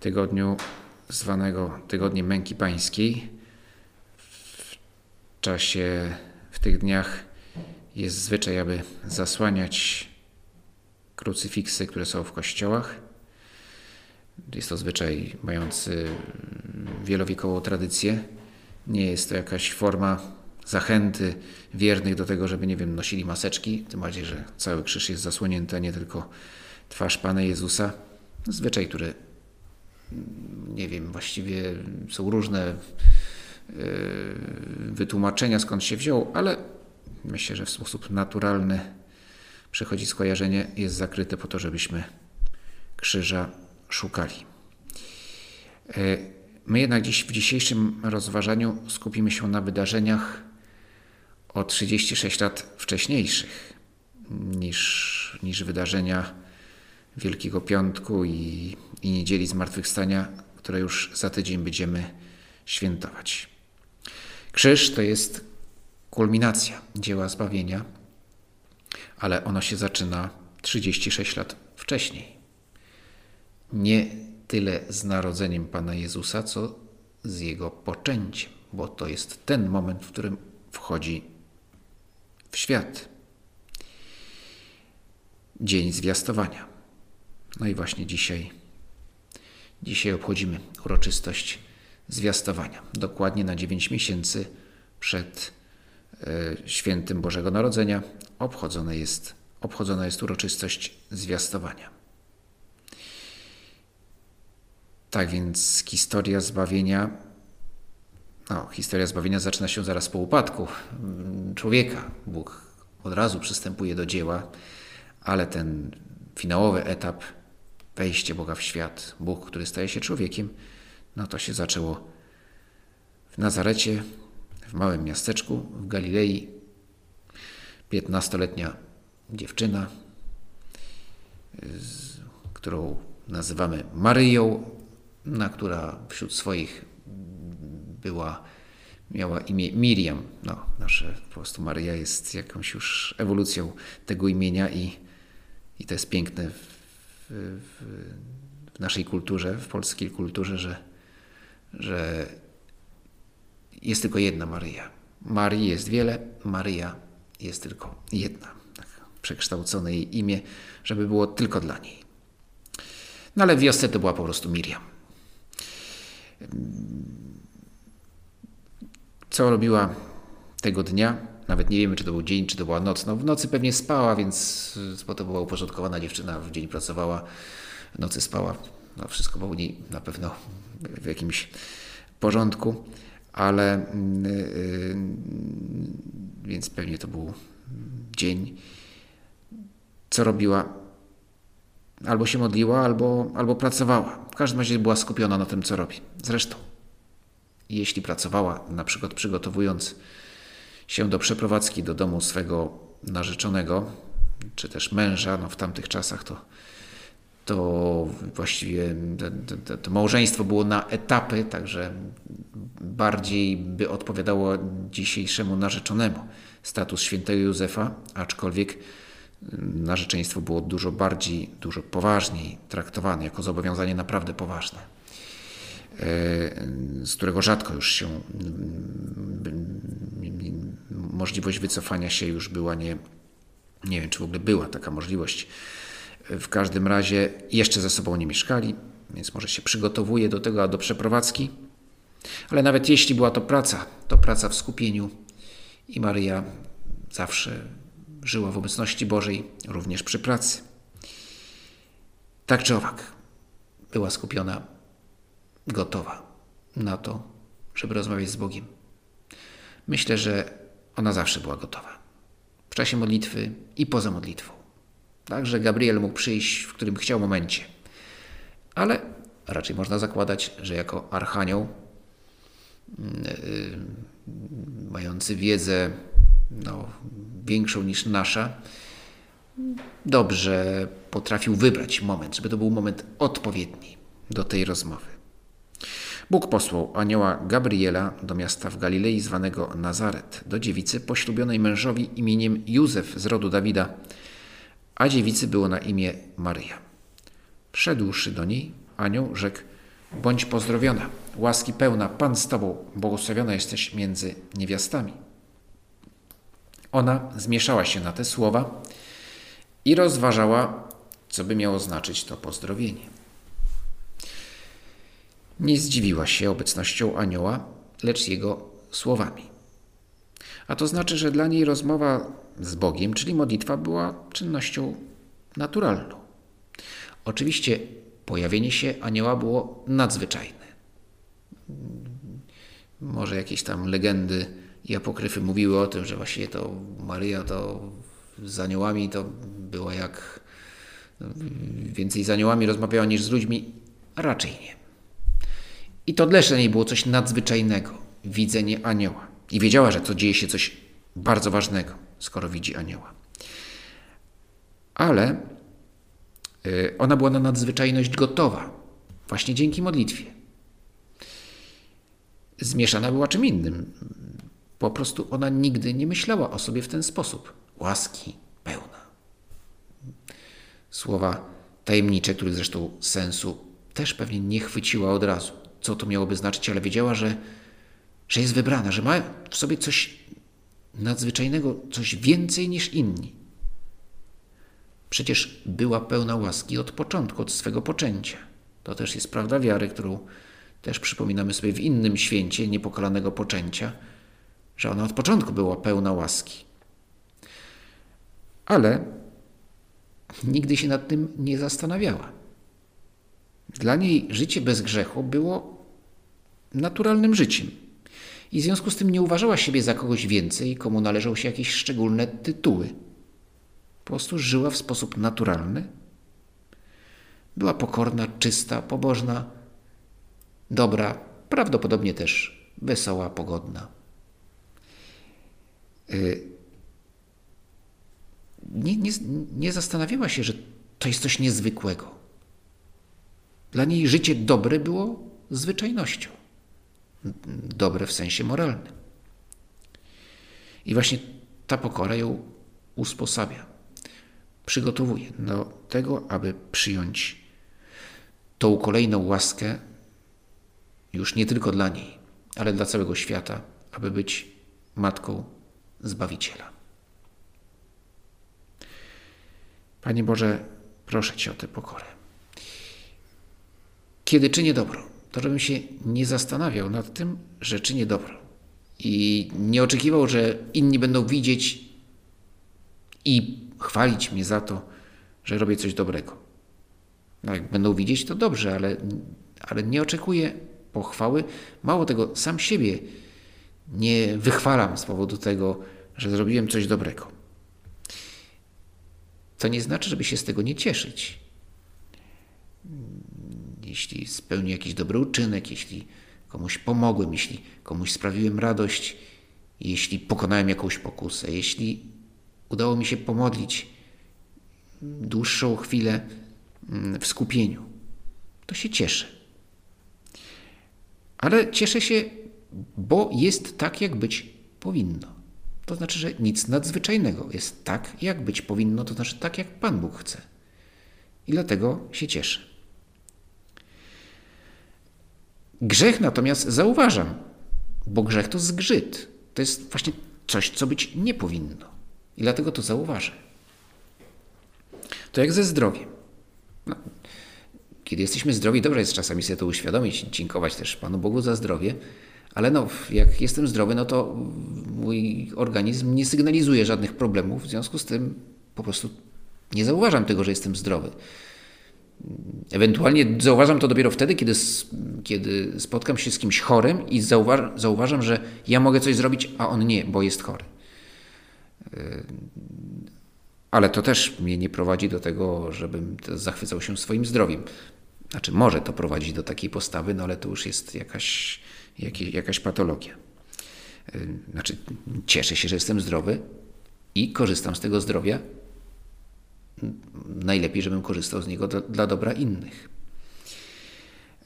tygodniu zwanego Tygodniem Męki Pańskiej. W czasie, w tych dniach jest zwyczaj, aby zasłaniać krucyfiksy, które są w kościołach. Jest to zwyczaj mający wielowiekową tradycję. Nie jest to jakaś forma zachęty wiernych do tego, żeby, nie wiem, nosili maseczki, tym bardziej, że cały krzyż jest zasłonięty, a nie tylko twarz Pana Jezusa. Zwyczaj, który, nie wiem, właściwie są różne e, wytłumaczenia, skąd się wziął, ale myślę, że w sposób naturalny przychodzi skojarzenie, jest zakryte po to, żebyśmy krzyża szukali. E, my jednak dziś w dzisiejszym rozważaniu skupimy się na wydarzeniach o 36 lat wcześniejszych niż, niż wydarzenia Wielkiego Piątku i, i Niedzieli Zmartwychwstania, które już za tydzień będziemy świętować. Krzyż to jest kulminacja dzieła zbawienia, ale ono się zaczyna 36 lat wcześniej. Nie tyle z narodzeniem Pana Jezusa, co z Jego poczęciem, bo to jest ten moment, w którym wchodzi w świat. Dzień zwiastowania. No i właśnie dzisiaj, dzisiaj obchodzimy uroczystość zwiastowania. Dokładnie na 9 miesięcy przed e, świętym Bożego Narodzenia obchodzona jest, obchodzona jest uroczystość zwiastowania. Tak więc historia zbawienia no, historia zbawienia zaczyna się zaraz po upadku człowieka. Bóg od razu przystępuje do dzieła, ale ten finałowy etap, wejście Boga w świat, Bóg, który staje się człowiekiem, no to się zaczęło w Nazarecie, w małym miasteczku w Galilei. Piętnastoletnia dziewczyna, którą nazywamy Maryją, na która wśród swoich była, miała imię Miriam. No, nasze po prostu Maryja jest jakąś już ewolucją tego imienia i, i to jest piękne w, w, naszej kulturze, w polskiej kulturze, że, że jest tylko jedna Maryja. Marii jest wiele, Maryja jest tylko jedna. Tak przekształcone jej imię, żeby było tylko dla niej. No ale w wiosce to była po prostu Miriam. Co robiła tego dnia? Nawet nie wiemy, czy to był dzień, czy to była noc. No, w nocy pewnie spała, więc bo to była uporządkowana dziewczyna, w dzień pracowała, w nocy spała. No, wszystko było u niej na pewno w jakimś porządku, ale yy, więc pewnie to był dzień. Co robiła? Albo się modliła, albo, albo pracowała. W każdym razie była skupiona na tym, co robi. Zresztą jeśli pracowała, na przykład przygotowując się do przeprowadzki do domu swego narzeczonego, czy też męża, no w tamtych czasach to, to właściwie to, to małżeństwo było na etapy, także bardziej by odpowiadało dzisiejszemu narzeczonemu status świętego Józefa, aczkolwiek narzeczeństwo było dużo bardziej, dużo poważniej traktowane, jako zobowiązanie naprawdę poważne. E, z którego rzadko już się możliwość wycofania się już była nie, nie wiem, czy w ogóle była taka możliwość. W każdym razie jeszcze ze sobą nie mieszkali, więc może się przygotowuje do tego, a do przeprowadzki. Ale nawet jeśli była to praca, to praca w skupieniu i Maryja zawsze żyła w obecności Bożej, również przy pracy. Tak czy owak, była skupiona gotowa na to, żeby rozmawiać z Bogiem. Myślę, że ona zawsze była gotowa. W czasie modlitwy i poza modlitwą. Także Gabriel mógł przyjść w którym chciał momencie. Ale raczej można zakładać, że jako archanioł mający wiedzę no, większą niż nasza, dobrze potrafił wybrać moment, żeby to był moment odpowiedni do tej rozmowy. Bóg posłał anioła Gabriela do miasta w Galilei zwanego Nazaret, do dziewicy poślubionej mężowi imieniem Józef z rodu Dawida, a dziewicy było na imię Maryja. Wszedłszy do niej, anioł rzekł, bądź pozdrowiona, łaski pełna, Pan z Tobą, błogosławiona jesteś między niewiastami. Ona zmieszała się na te słowa i rozważała, co by miało znaczyć to pozdrowienie. Nie zdziwiła się obecnością anioła, lecz jego słowami. A to znaczy, że dla niej rozmowa z Bogiem, czyli modlitwa, była czynnością naturalną. Oczywiście pojawienie się anioła było nadzwyczajne. Może jakieś tam legendy i apokryfy mówiły o tym, że właściwie to Maryja to z aniołami to była jak więcej z aniołami rozmawiała niż z ludźmi, raczej nie. I to dla niej było coś nadzwyczajnego, widzenie anioła. I wiedziała, że to dzieje się coś bardzo ważnego, skoro widzi anioła. Ale y, ona była na nadzwyczajność gotowa, właśnie dzięki modlitwie. Zmieszana była czym innym. Po prostu ona nigdy nie myślała o sobie w ten sposób. Łaski pełna. Słowa tajemnicze, których zresztą sensu też pewnie nie chwyciła od razu, co to miałoby znaczyć, ale wiedziała, że, że jest wybrana, że ma w sobie coś nadzwyczajnego, coś więcej niż inni. Przecież była pełna łaski od początku, od swego poczęcia. To też jest prawda wiary, którą też przypominamy sobie w innym święcie niepokalanego poczęcia, że ona od początku była pełna łaski. Ale nigdy się nad tym nie zastanawiała. Dla niej życie bez grzechu było naturalnym życiem. I w związku z tym nie uważała siebie za kogoś więcej, komu należą się jakieś szczególne tytuły. Po prostu żyła w sposób naturalny. Była pokorna, czysta, pobożna, dobra, prawdopodobnie też wesoła, pogodna. Y, nie, nie, nie zastanawiała się, że to jest coś niezwykłego. Dla niej życie dobre było zwyczajnością. Dobre w sensie moralnym. I właśnie ta pokora ją usposabia, przygotowuje do tego, aby przyjąć tą kolejną łaskę już nie tylko dla niej, ale dla całego świata, aby być matką Zbawiciela. Panie Boże, proszę Cię o tę pokorę. Kiedy czynię dobro, to żebym się nie zastanawiał nad tym, że czynię dobro i nie oczekiwał, że inni będą widzieć i chwalić mnie za to, że robię coś dobrego. No, jak będą widzieć, to dobrze, ale, ale nie oczekuję pochwały. Mało tego, sam siebie nie wychwalam z powodu tego, że zrobiłem coś dobrego. To nie znaczy, żeby się z tego nie cieszyć. Jeśli spełnię jakiś dobry uczynek, jeśli komuś pomogłem, jeśli komuś sprawiłem radość, jeśli pokonałem jakąś pokusę, jeśli udało mi się pomodlić dłuższą chwilę mm, w skupieniu, to się cieszę. Ale cieszę się bo jest tak, jak być powinno. To znaczy, że nic nadzwyczajnego. Jest tak, jak być powinno, to znaczy tak, jak Pan Bóg chce. I dlatego się cieszę. Grzech natomiast zauważam, bo grzech to zgrzyt. To jest właśnie coś, co być nie powinno. I dlatego to zauważę. To jak ze zdrowiem. No, kiedy jesteśmy zdrowi, dobrze jest czasami sobie to uświadomić, dziękować też Panu Bogu za zdrowie, ale no, jak jestem zdrowy, no to mój organizm nie sygnalizuje żadnych problemów, w związku z tym po prostu nie zauważam tego, że jestem zdrowy. Ewentualnie zauważam to dopiero wtedy, kiedy, kiedy spotkam się z kimś chorym i zauważ, zauważam, że ja mogę coś zrobić, a on nie, bo jest chory. Yy, ale to też mnie nie prowadzi do tego, żebym zachwycał się swoim zdrowiem. Znaczy, może to prowadzić do takiej postawy, no ale to już jest jakaś, jakaś, jakaś patologia. Y, znaczy, cieszę się, że jestem zdrowy i korzystam z tego zdrowia. Najlepiej, żebym korzystał z niego dla, dla dobra innych.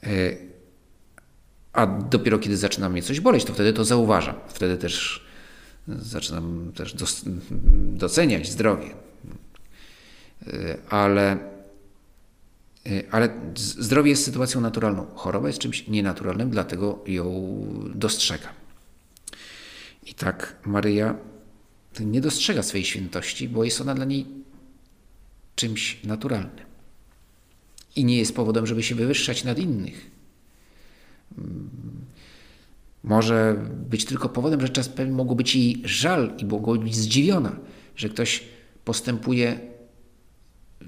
Y, a dopiero kiedy zaczyna mnie coś boleć, to wtedy to zauważam. Wtedy też zaczynam też doceniać zdrowie. Y, ale E, ale zdrowie jest sytuacją naturalną. Choroba jest czymś nienaturalnym, dlatego ją dostrzega. I tak Maryja nie dostrzega swojej świętości, bo jest ona dla niej czymś naturalnym. I nie jest powodem, żeby się wywyższać nad innych. Mm, może być tylko powodem, że czas pewien mogło być jej żal i mogło być zdziwiona, że ktoś postępuje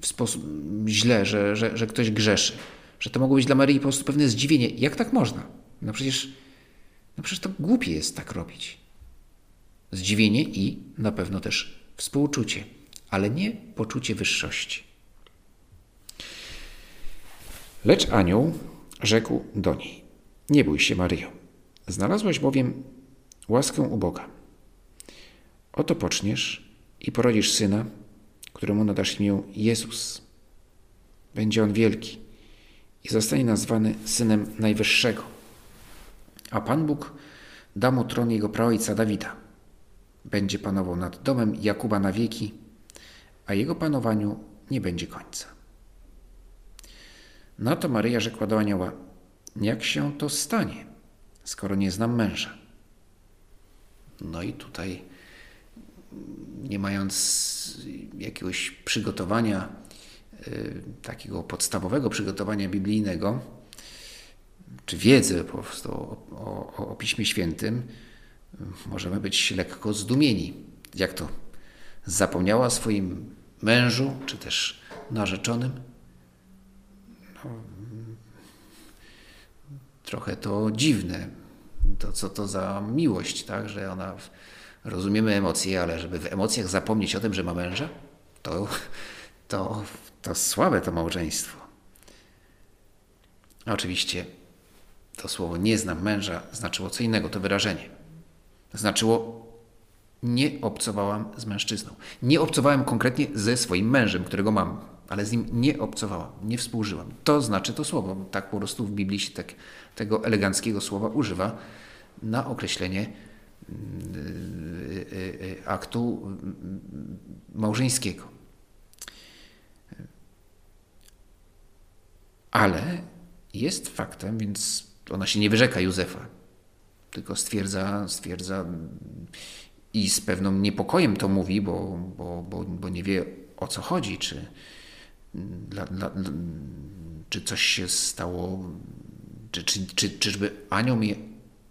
w sposób źle, że, że, że ktoś grzeszy. Że to mogło być dla Maryi po prostu pewne zdziwienie. Jak tak można? No przecież, no przecież to głupie jest tak robić. Zdziwienie i na pewno też współczucie, ale nie poczucie wyższości. Lecz anioł rzekł do niej: Nie bój się, Maryjo. Znalazłaś bowiem łaskę u Boga. Oto poczniesz i porodzisz syna, któremu nadasz imię Jezus. Będzie on wielki i zostanie nazwany Synem Najwyższego. A Pan Bóg da mu tron jego praojca Dawida. Będzie panował nad domem Jakuba na wieki, a jego panowaniu nie będzie końca. Na to Maryja rzekła do anioła: Jak się to stanie, skoro nie znam męża? No i tutaj nie mając jakiegoś przygotowania, y, takiego podstawowego przygotowania biblijnego, czy wiedzy po prostu o, o, o Piśmie Świętym, możemy być lekko zdumieni. Jak to? Zapomniała swoim mężu, czy też narzeczonym? No, trochę to dziwne. To co to za miłość, tak? że ona rozumiemy emocje, ale żeby w emocjach zapomnieć o tym, że ma męża, to, to, to słabe to małżeństwo. Oczywiście to słowo nie znam męża znaczyło co innego, to wyrażenie. Znaczyło nie obcowałam z mężczyzną. Nie obcowałem konkretnie ze swoim mężem, którego mam, ale z nim nie obcowałam, nie współżyłam. To znaczy to słowo. Tak po prostu w Biblii się tak, tego eleganckiego słowa używa na określenie Y, y, y, aktu małżeńskiego. Ale jest faktem, więc ona się nie wyrzeka Józefa, tylko stwierdza, stwierdza i z pewnym niepokojem to mówi, bo, bo, bo, bo nie wie o co chodzi, czy, dla, dla, czy coś się stało, czy, czy, czy, czyżby anioł mnie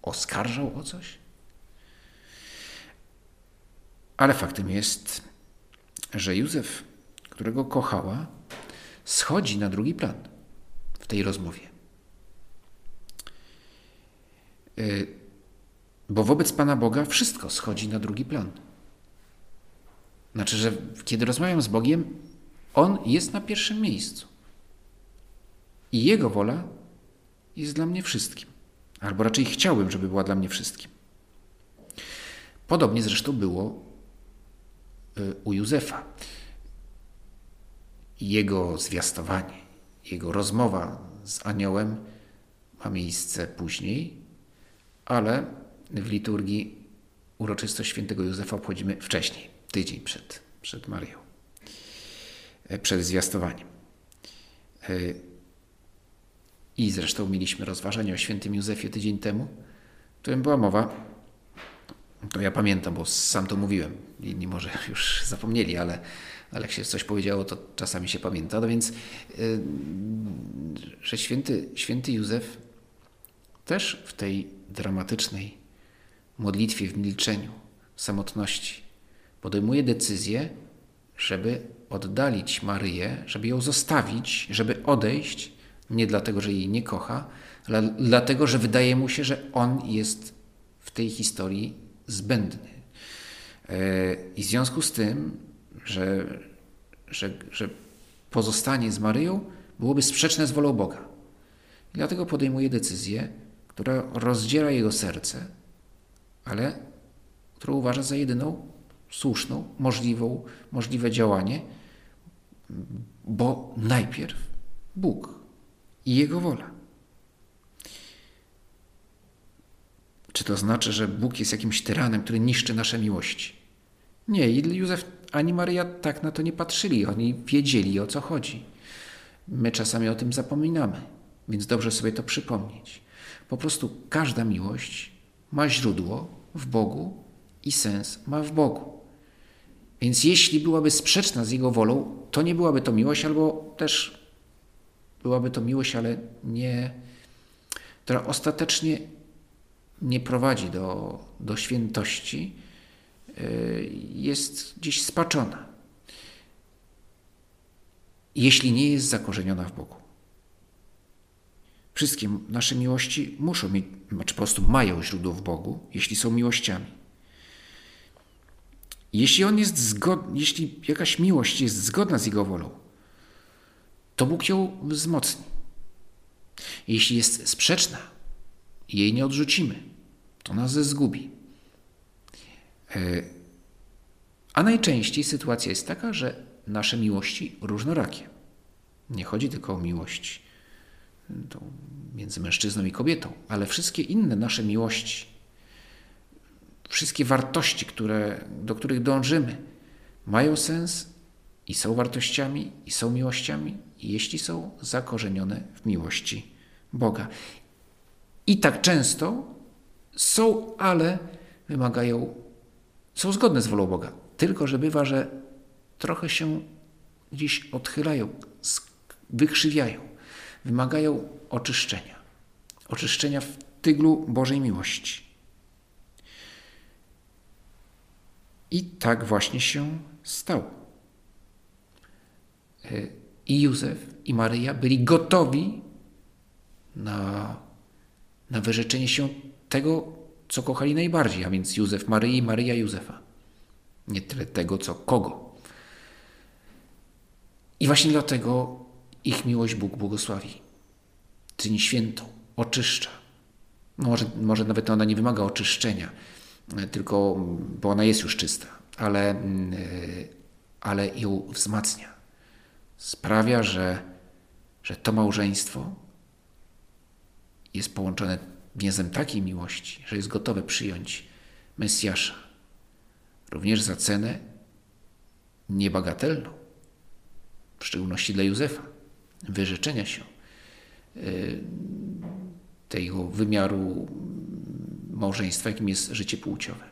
oskarżał o coś? Ale faktem jest, że Józef, którego kochała, schodzi na drugi plan w tej rozmowie. Y, bo wobec Pana Boga wszystko schodzi na drugi plan. Znaczy, że kiedy rozmawiam z Bogiem, On jest na pierwszym miejscu. I Jego wola jest dla mnie wszystkim. Albo raczej chciałbym, żeby była dla mnie wszystkim. Podobnie zresztą było u Józefa. Jego zwiastowanie, jego rozmowa z aniołem ma miejsce później, ale w liturgii uroczystość świętego Józefa obchodzimy wcześniej, tydzień przed, przed Marią, e, przed zwiastowaniem. E, I zresztą mieliśmy rozważanie o świętym Józefie tydzień temu, w którym była mowa to ja pamiętam, bo sam to mówiłem. Inni może już zapomnieli, ale, ale jak się coś powiedziało, to czasami się pamięta. No więc, yy, że święty, święty Józef też w tej dramatycznej modlitwie, w milczeniu, w samotności podejmuje decyzję, żeby oddalić Maryję, żeby ją zostawić, żeby odejść, nie dlatego, że jej nie kocha, ale dlatego, że wydaje mu się, że on jest w tej historii zbędny. E, I w związku z tym, że, że, że pozostanie z Maryją byłoby sprzeczne z wolą Boga. Dlatego podejmuje decyzję, która rozdziera jego serce, ale którą uważa za jedyną słuszną, możliwą, możliwe działanie, bo najpierw Bóg i Jego wola. Czy to znaczy, że Bóg jest jakimś tyranem, który niszczy nasze miłości? Nie, i Józef ani Maryja tak na to nie patrzyli. Oni wiedzieli o co chodzi. My czasami o tym zapominamy, więc dobrze sobie to przypomnieć. Po prostu każda miłość ma źródło w Bogu i sens ma w Bogu. Więc jeśli byłaby sprzeczna z Jego wolą, to nie byłaby to miłość, albo też byłaby to miłość, ale nie, która ostatecznie nie prowadzi do, do świętości, y, jest gdzieś spaczona. Jeśli nie jest zakorzeniona w Bogu. Wszystkie nasze miłości muszą mieć, czy po prostu mają źródło w Bogu, jeśli są miłościami. Jeśli on jest zgodny, jeśli jakaś miłość jest zgodna z Jego wolą, to Bóg ją wzmocni. Jeśli jest sprzeczna, jej nie odrzucimy, to nas zgubi. E, a najczęściej sytuacja jest taka, że nasze miłości różnorakie. Nie chodzi tylko o miłość między mężczyzną i kobietą, ale wszystkie inne nasze miłości, wszystkie wartości, które, do których dążymy, mają sens i są wartościami, i są miłościami, jeśli są zakorzenione w miłości Boga. I tak często są, ale wymagają, są zgodne z wolą Boga. Tylko, że bywa, że trochę się gdzieś odchylają, wykrzywiają, wymagają oczyszczenia. Oczyszczenia w tyglu Bożej miłości. I tak właśnie się stało. I Józef, i Maryja byli gotowi na, na wyrzeczenie się tego, co kochali najbardziej, a więc Józef Maryi, Maryja Józefa. Nie tyle tego, co kogo. I właśnie dlatego ich miłość Bóg błogosławi. Czyni świętą, oczyszcza. No może, może nawet ona nie wymaga oczyszczenia, tylko, bo ona jest już czysta, ale, mm, ale ją wzmacnia. Sprawia, że, że to małżeństwo jest połączone więzem takiej miłości, że jest gotowe przyjąć Mesjasza, również za cenę niebagatelną, w szczególności dla Józefa, wyrzeczenia się y, tego wymiaru małżeństwa, jakim jest życie płciowe.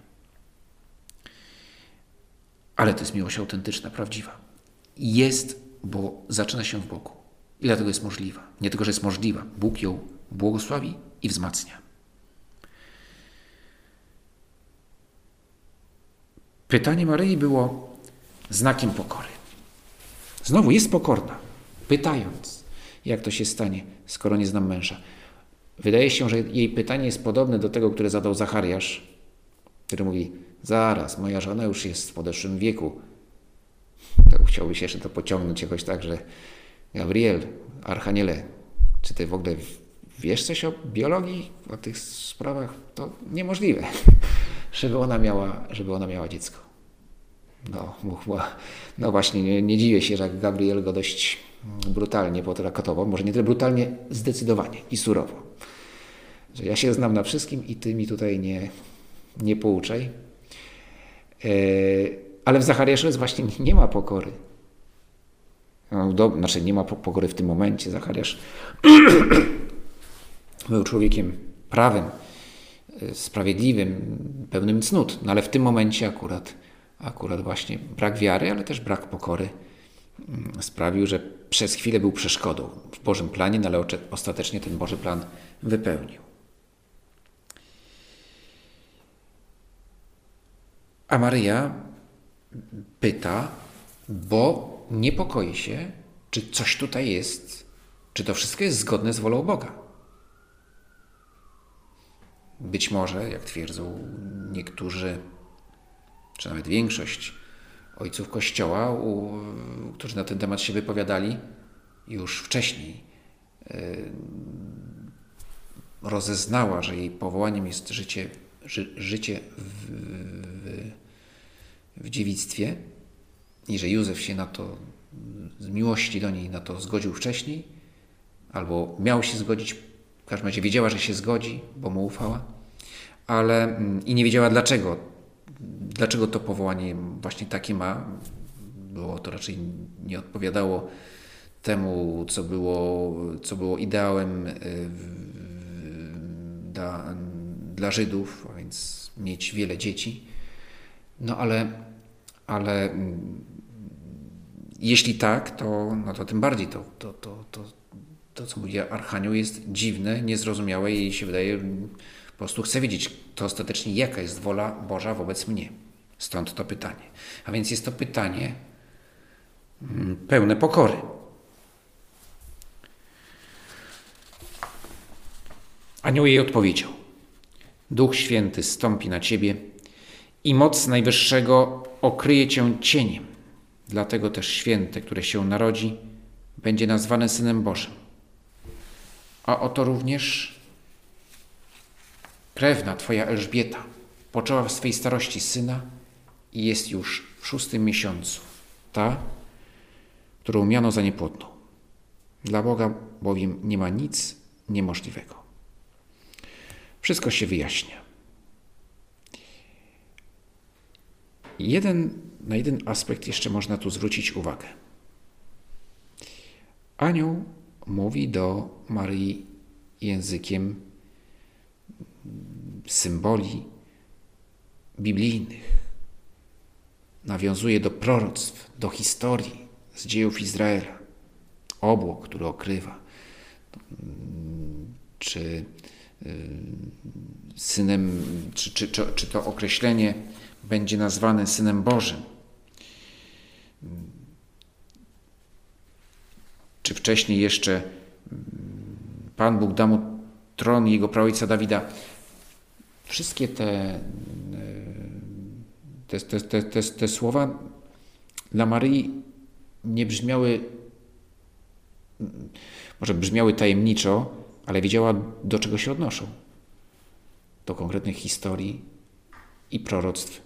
Ale to jest miłość autentyczna, prawdziwa. Jest, bo zaczyna się w Bogu. I dlatego jest możliwa. Nie tylko, że jest możliwa, Bóg ją błogosławi i wzmacnia. Pytanie Maryi było znakiem pokory. Znowu jest pokorna, pytając, jak to się stanie, skoro nie znam męża. Wydaje się, że jej pytanie jest podobne do tego, które zadał Zachariasz, który mówi: Zaraz, moja żona już jest w podeszłym wieku. To chciałby się jeszcze to pociągnąć jakoś tak, że Gabriel, Archaniele, czy ty w ogóle wiesz coś o biologii, o tych sprawach? To niemożliwe, żeby ona miała, żeby ona miała dziecko. No, no właśnie, nie, nie dziwię się, że Gabriel go dość brutalnie potraktował. Może nie tyle brutalnie, zdecydowanie i surowo. Że ja się znam na wszystkim i ty mi tutaj nie, nie pouczaj. E, ale w Zachariaszu jest właśnie nie ma pokory. No, do, znaczy nie ma pokory w tym momencie. Zachariasz był człowiekiem prawym, e, sprawiedliwym, pełnym cnót, no ale w tym momencie akurat, akurat właśnie brak wiary, ale też brak pokory sprawił, że przez chwilę był przeszkodą w Bożym planie, no ale ostatecznie ten Boży plan wypełnił. A Maryja pyta, bo niepokoi się, czy coś tutaj jest, czy to wszystko jest zgodne z wolą Boga. Być może, jak twierdzą niektórzy, czy nawet większość ojców Kościoła, u, którzy na ten temat się wypowiadali już wcześniej, yy, rozeznała, że jej powołaniem jest życie, ży, życie w, w, w dziewictwie i że Józef się na to z miłości do niej na to zgodził wcześniej, albo miał się zgodzić, w każdym razie wiedziała, że się zgodzi, bo mu ufała, ale i nie wiedziała dlaczego, dlaczego to powołanie właśnie takie ma. Było to raczej nie odpowiadało temu, co było, co było ideałem y, dla, dla Żydów, a więc mieć wiele dzieci. No ale, ale jeśli tak, to, no to tym bardziej to, to, to, to, to, co mówi Archanioł, jest dziwne, niezrozumiałe i się wydaje, po prostu chcę wiedzieć to ostatecznie, jaka jest wola Boża wobec mnie. Stąd to pytanie. A więc jest to pytanie mm, pełne pokory. Anioł jej odpowiedział: Duch Święty stąpi na ciebie i moc Najwyższego okryje cię cieniem. Dlatego też święte, które się narodzi, będzie nazwane Synem Bożym. A oto również krewna Twoja Elżbieta poczęła w swej starości syna i jest już w szóstym miesiącu, ta, którą miano za niepłodną. Dla Boga bowiem nie ma nic niemożliwego. Wszystko się wyjaśnia. Jeden, na jeden aspekt jeszcze można tu zwrócić uwagę. Anioł mówi do Maryi językiem symboli biblijnych. Nawiązuje do proroctw, do historii z dziejów Izraela. Obłok, który okrywa. Czy y, synem, czy, czy, czy, czy to określenie będzie nazwany Synem Bożym. Czy wcześniej jeszcze Pan Bóg da mu tron jego praojca Dawida. Wszystkie te, te, te, te, te, słowa dla Maryi nie brzmiały, może brzmiały tajemniczo, ale wiedziała, do czego się odnoszą. Do konkretnych historii i proroctw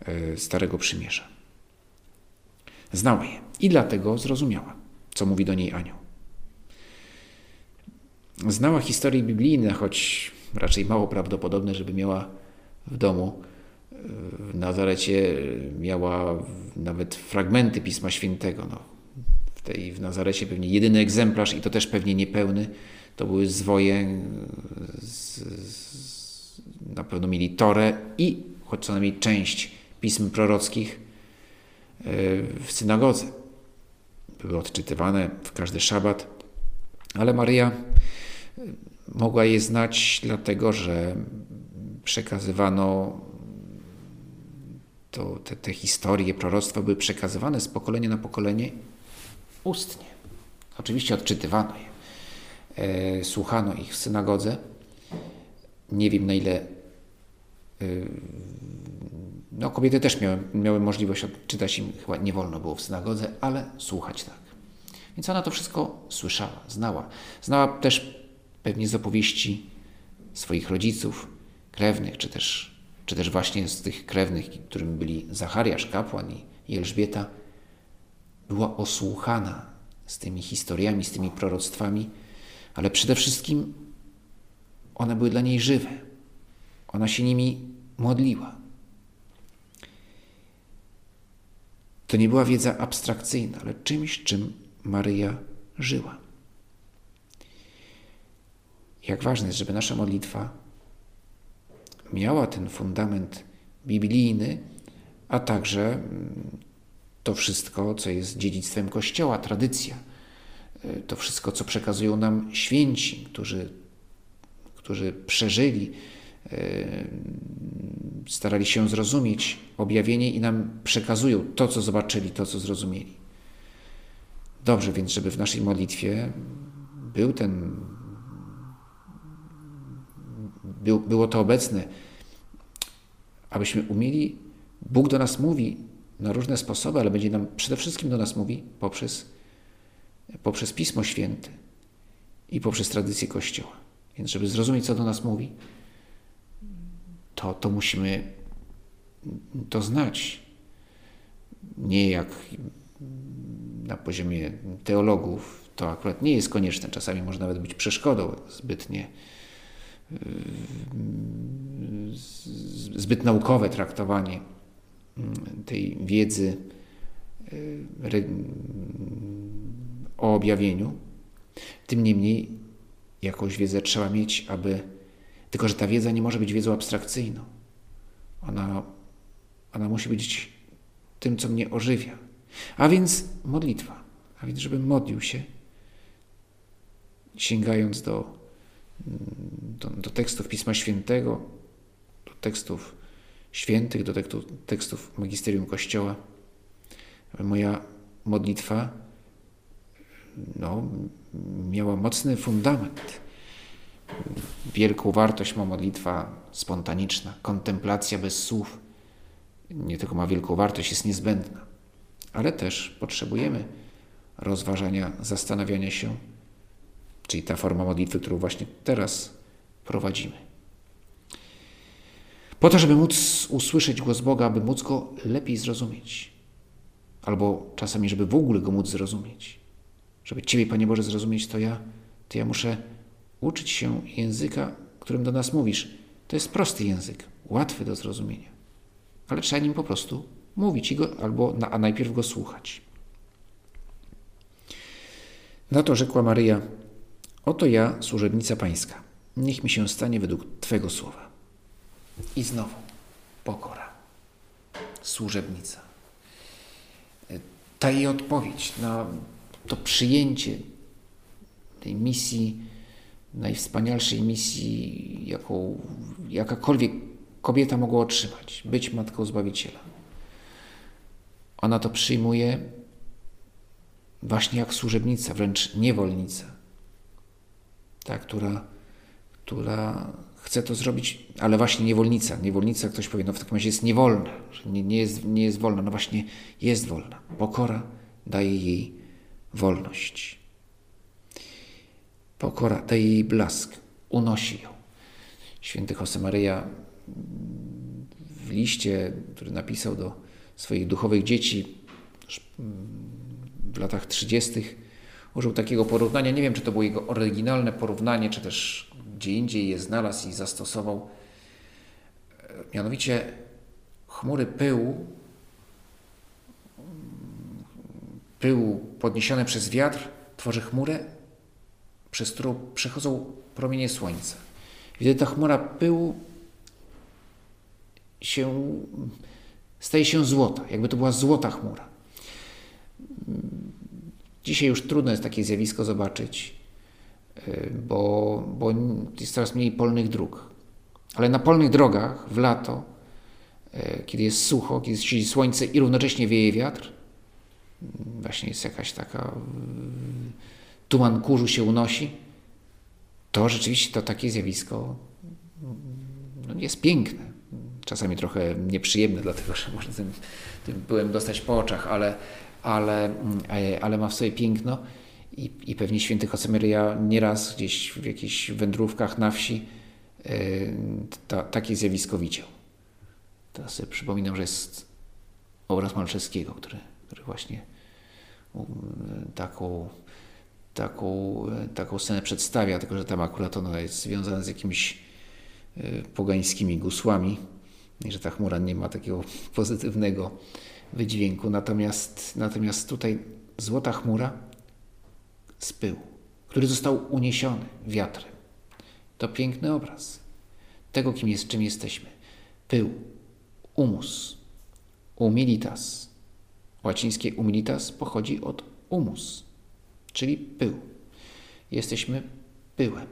e, Starego Przymierza. Znała je i dlatego zrozumiała, co mówi do niej anioł. Znała historie biblijne, choć raczej mało prawdopodobne, żeby miała w domu w Nazarecie miała nawet fragmenty Pisma Świętego. No, w, tej, w Nazarecie pewnie jedyny egzemplarz i to też pewnie niepełny. To były zwoje, z, z, na pewno mieli Torę i choć co najmniej część pism prorockich e, w synagodze. Były odczytywane w każdy szabat, ale Maryja mogła je znać dlatego, że przekazywano to, te, te historie, proroctwa były przekazywane z pokolenia na pokolenie ustnie. Oczywiście odczytywano je, e, słuchano ich w synagodze. Nie wiem na ile. E, no, kobiety też miały, miały możliwość odczytać im, chyba nie wolno było w synagodze, ale słuchać tak. Więc ona to wszystko słyszała, znała. Znała też pewnie z opowieści swoich rodziców, krewnych, czy też, czy też właśnie z tych krewnych, którymi byli Zachariasz, kapłan i Elżbieta, była osłuchana z tymi historiami, z tymi proroctwami, ale przede wszystkim one były dla niej żywe. Ona się nimi modliła. To nie była wiedza abstrakcyjna, ale czymś, czym Maryja żyła. Jak ważne jest, żeby nasza modlitwa miała ten fundament biblijny, a także mm, to wszystko, co jest dziedzictwem Kościoła, tradycja, y, to wszystko, co przekazują nam święci, którzy, którzy przeżyli, y, starali się zrozumieć objawienie i nam przekazują to, co zobaczyli, to, co zrozumieli. Dobrze więc, żeby w naszej modlitwie był ten był, było to obecne, abyśmy umieli, Bóg do nas mówi na różne sposoby, ale będzie nam przede wszystkim do nas mówi poprzez, poprzez Pismo Święte i poprzez tradycję Kościoła. Więc żeby zrozumieć, co do nas mówi, to, to musimy to znać. Nie jak na poziomie teologów, to akurat nie jest konieczne. Czasami może nawet być przeszkodą zbytnie zbyt naukowe traktowanie tej wiedzy o objawieniu. Tym niemniej jakąś wiedzę trzeba mieć, aby. Tylko, że ta wiedza nie może być wiedzą abstrakcyjną. Ona, ona musi być tym, co mnie ożywia. A więc modlitwa. A więc, żebym modlił się, sięgając do, do, do tekstów Pisma Świętego, do tekstów świętych, do tekstów magisterium Kościoła, moja modlitwa no, miała mocny fundament. Wielką wartość ma modlitwa spontaniczna, kontemplacja bez słów. Nie tylko ma wielką wartość, jest niezbędna, ale też potrzebujemy rozważania, zastanawiania się, czyli ta forma modlitwy, którą właśnie teraz prowadzimy. Po to, żeby móc usłyszeć głos Boga, aby móc go lepiej zrozumieć, albo czasami, żeby w ogóle go móc zrozumieć. Żeby Ciebie, Panie Boże, zrozumieć, to ja, to ja muszę uczyć się języka, którym do nas mówisz. To jest prosty język, łatwy do zrozumienia, ale trzeba nim po prostu mówić go, albo na, a najpierw go słuchać. Na to rzekła Maryja: Oto ja, służebnica Pańska, niech mi się stanie według Twego słowa. I znowu pokora, służebnica. Ta jej odpowiedź na to przyjęcie tej misji, najwspanialszej misji, jaką jakakolwiek kobieta mogła otrzymać być matką Zbawiciela. Ona to przyjmuje właśnie jak służebnica, wręcz niewolnica, ta, która, która chce to zrobić, ale właśnie niewolnica. Niewolnica, ktoś powie, no w takim razie jest niewolna, nie, nie, jest, nie jest wolna. No właśnie jest wolna. Pokora daje jej wolność. Pokora daje jej blask, unosi ją. Święty Josemaryja w liście, który napisał do swoich duchowych dzieci w latach 30., użył takiego porównania. Nie wiem, czy to było jego oryginalne porównanie, czy też gdzie indziej je znalazł i zastosował. Mianowicie chmury pyłu pyłu podniesione przez wiatr tworzy chmurę, przez którą przechodzą promienie słońca. Wtedy ta chmura pyłu się, staje się złota, jakby to była złota chmura. Dzisiaj już trudno jest takie zjawisko zobaczyć, y, bo, bo jest coraz mniej polnych dróg. Ale na polnych drogach w lato, y, kiedy jest sucho, kiedy siedzi słońce i równocześnie wieje wiatr, właśnie jest jakaś taka tuman kurzu się unosi, to rzeczywiście to takie zjawisko no, jest piękne. Czasami trochę nieprzyjemne, dlatego że można tym, tym dostać po oczach, ale, ale, e, ale ma w sobie piękno i, i pewnie święty Josemaria nieraz gdzieś w jakichś wędrówkach na wsi e, ta, takie zjawisko widział. Teraz sobie przypominam, że jest obraz Malczewskiego, który, który właśnie taką, taką, taką scenę przedstawia, tylko że tam akurat ona jest związana z jakimiś e, pogańskimi gusłami i że ta chmura nie ma takiego pozytywnego wydźwięku. Natomiast, natomiast tutaj złota chmura z pyłu, który został uniesiony wiatrem. To piękny obraz tego, kim jest, czym jesteśmy. Pył, umus, humilitas, Łacińskie humilitas pochodzi od humus, czyli pył. Jesteśmy pyłem.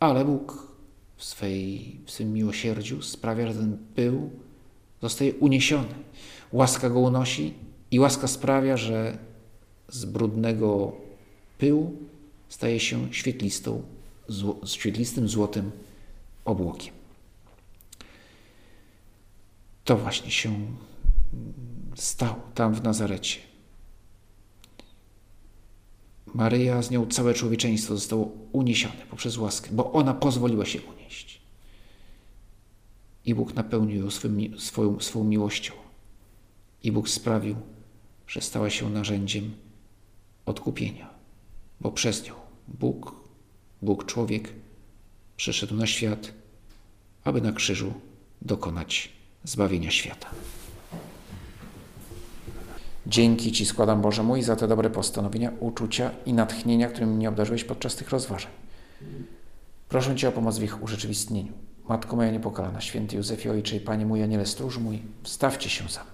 Ale Bóg w, swej, w swym miłosierdziu sprawia, że ten pył zostaje uniesiony. Łaska go unosi i łaska sprawia, że z brudnego pyłu staje się świetlistą, zło, świetlistym złotym obłokiem. To właśnie się stał tam w Nazarecie. Maryja, z nią całe człowieczeństwo zostało uniesione poprzez łaskę, bo ona pozwoliła się unieść. I Bóg napełnił ją swym, swoją, swą miłością. I Bóg sprawił, że stała się narzędziem odkupienia, bo przez nią Bóg, Bóg człowiek, przyszedł na świat, aby na krzyżu dokonać zbawienia świata. Dzięki Ci składam, Boże mój, za te dobre postanowienia, uczucia i natchnienia, którymi mnie obdarzyłeś podczas tych rozważań. Proszę Cię o pomoc w ich urzeczywistnieniu. Matko moja niepokalana, święty Józefie Ojcze i Panie mój, Aniele stróż mój, wstawcie się za mną.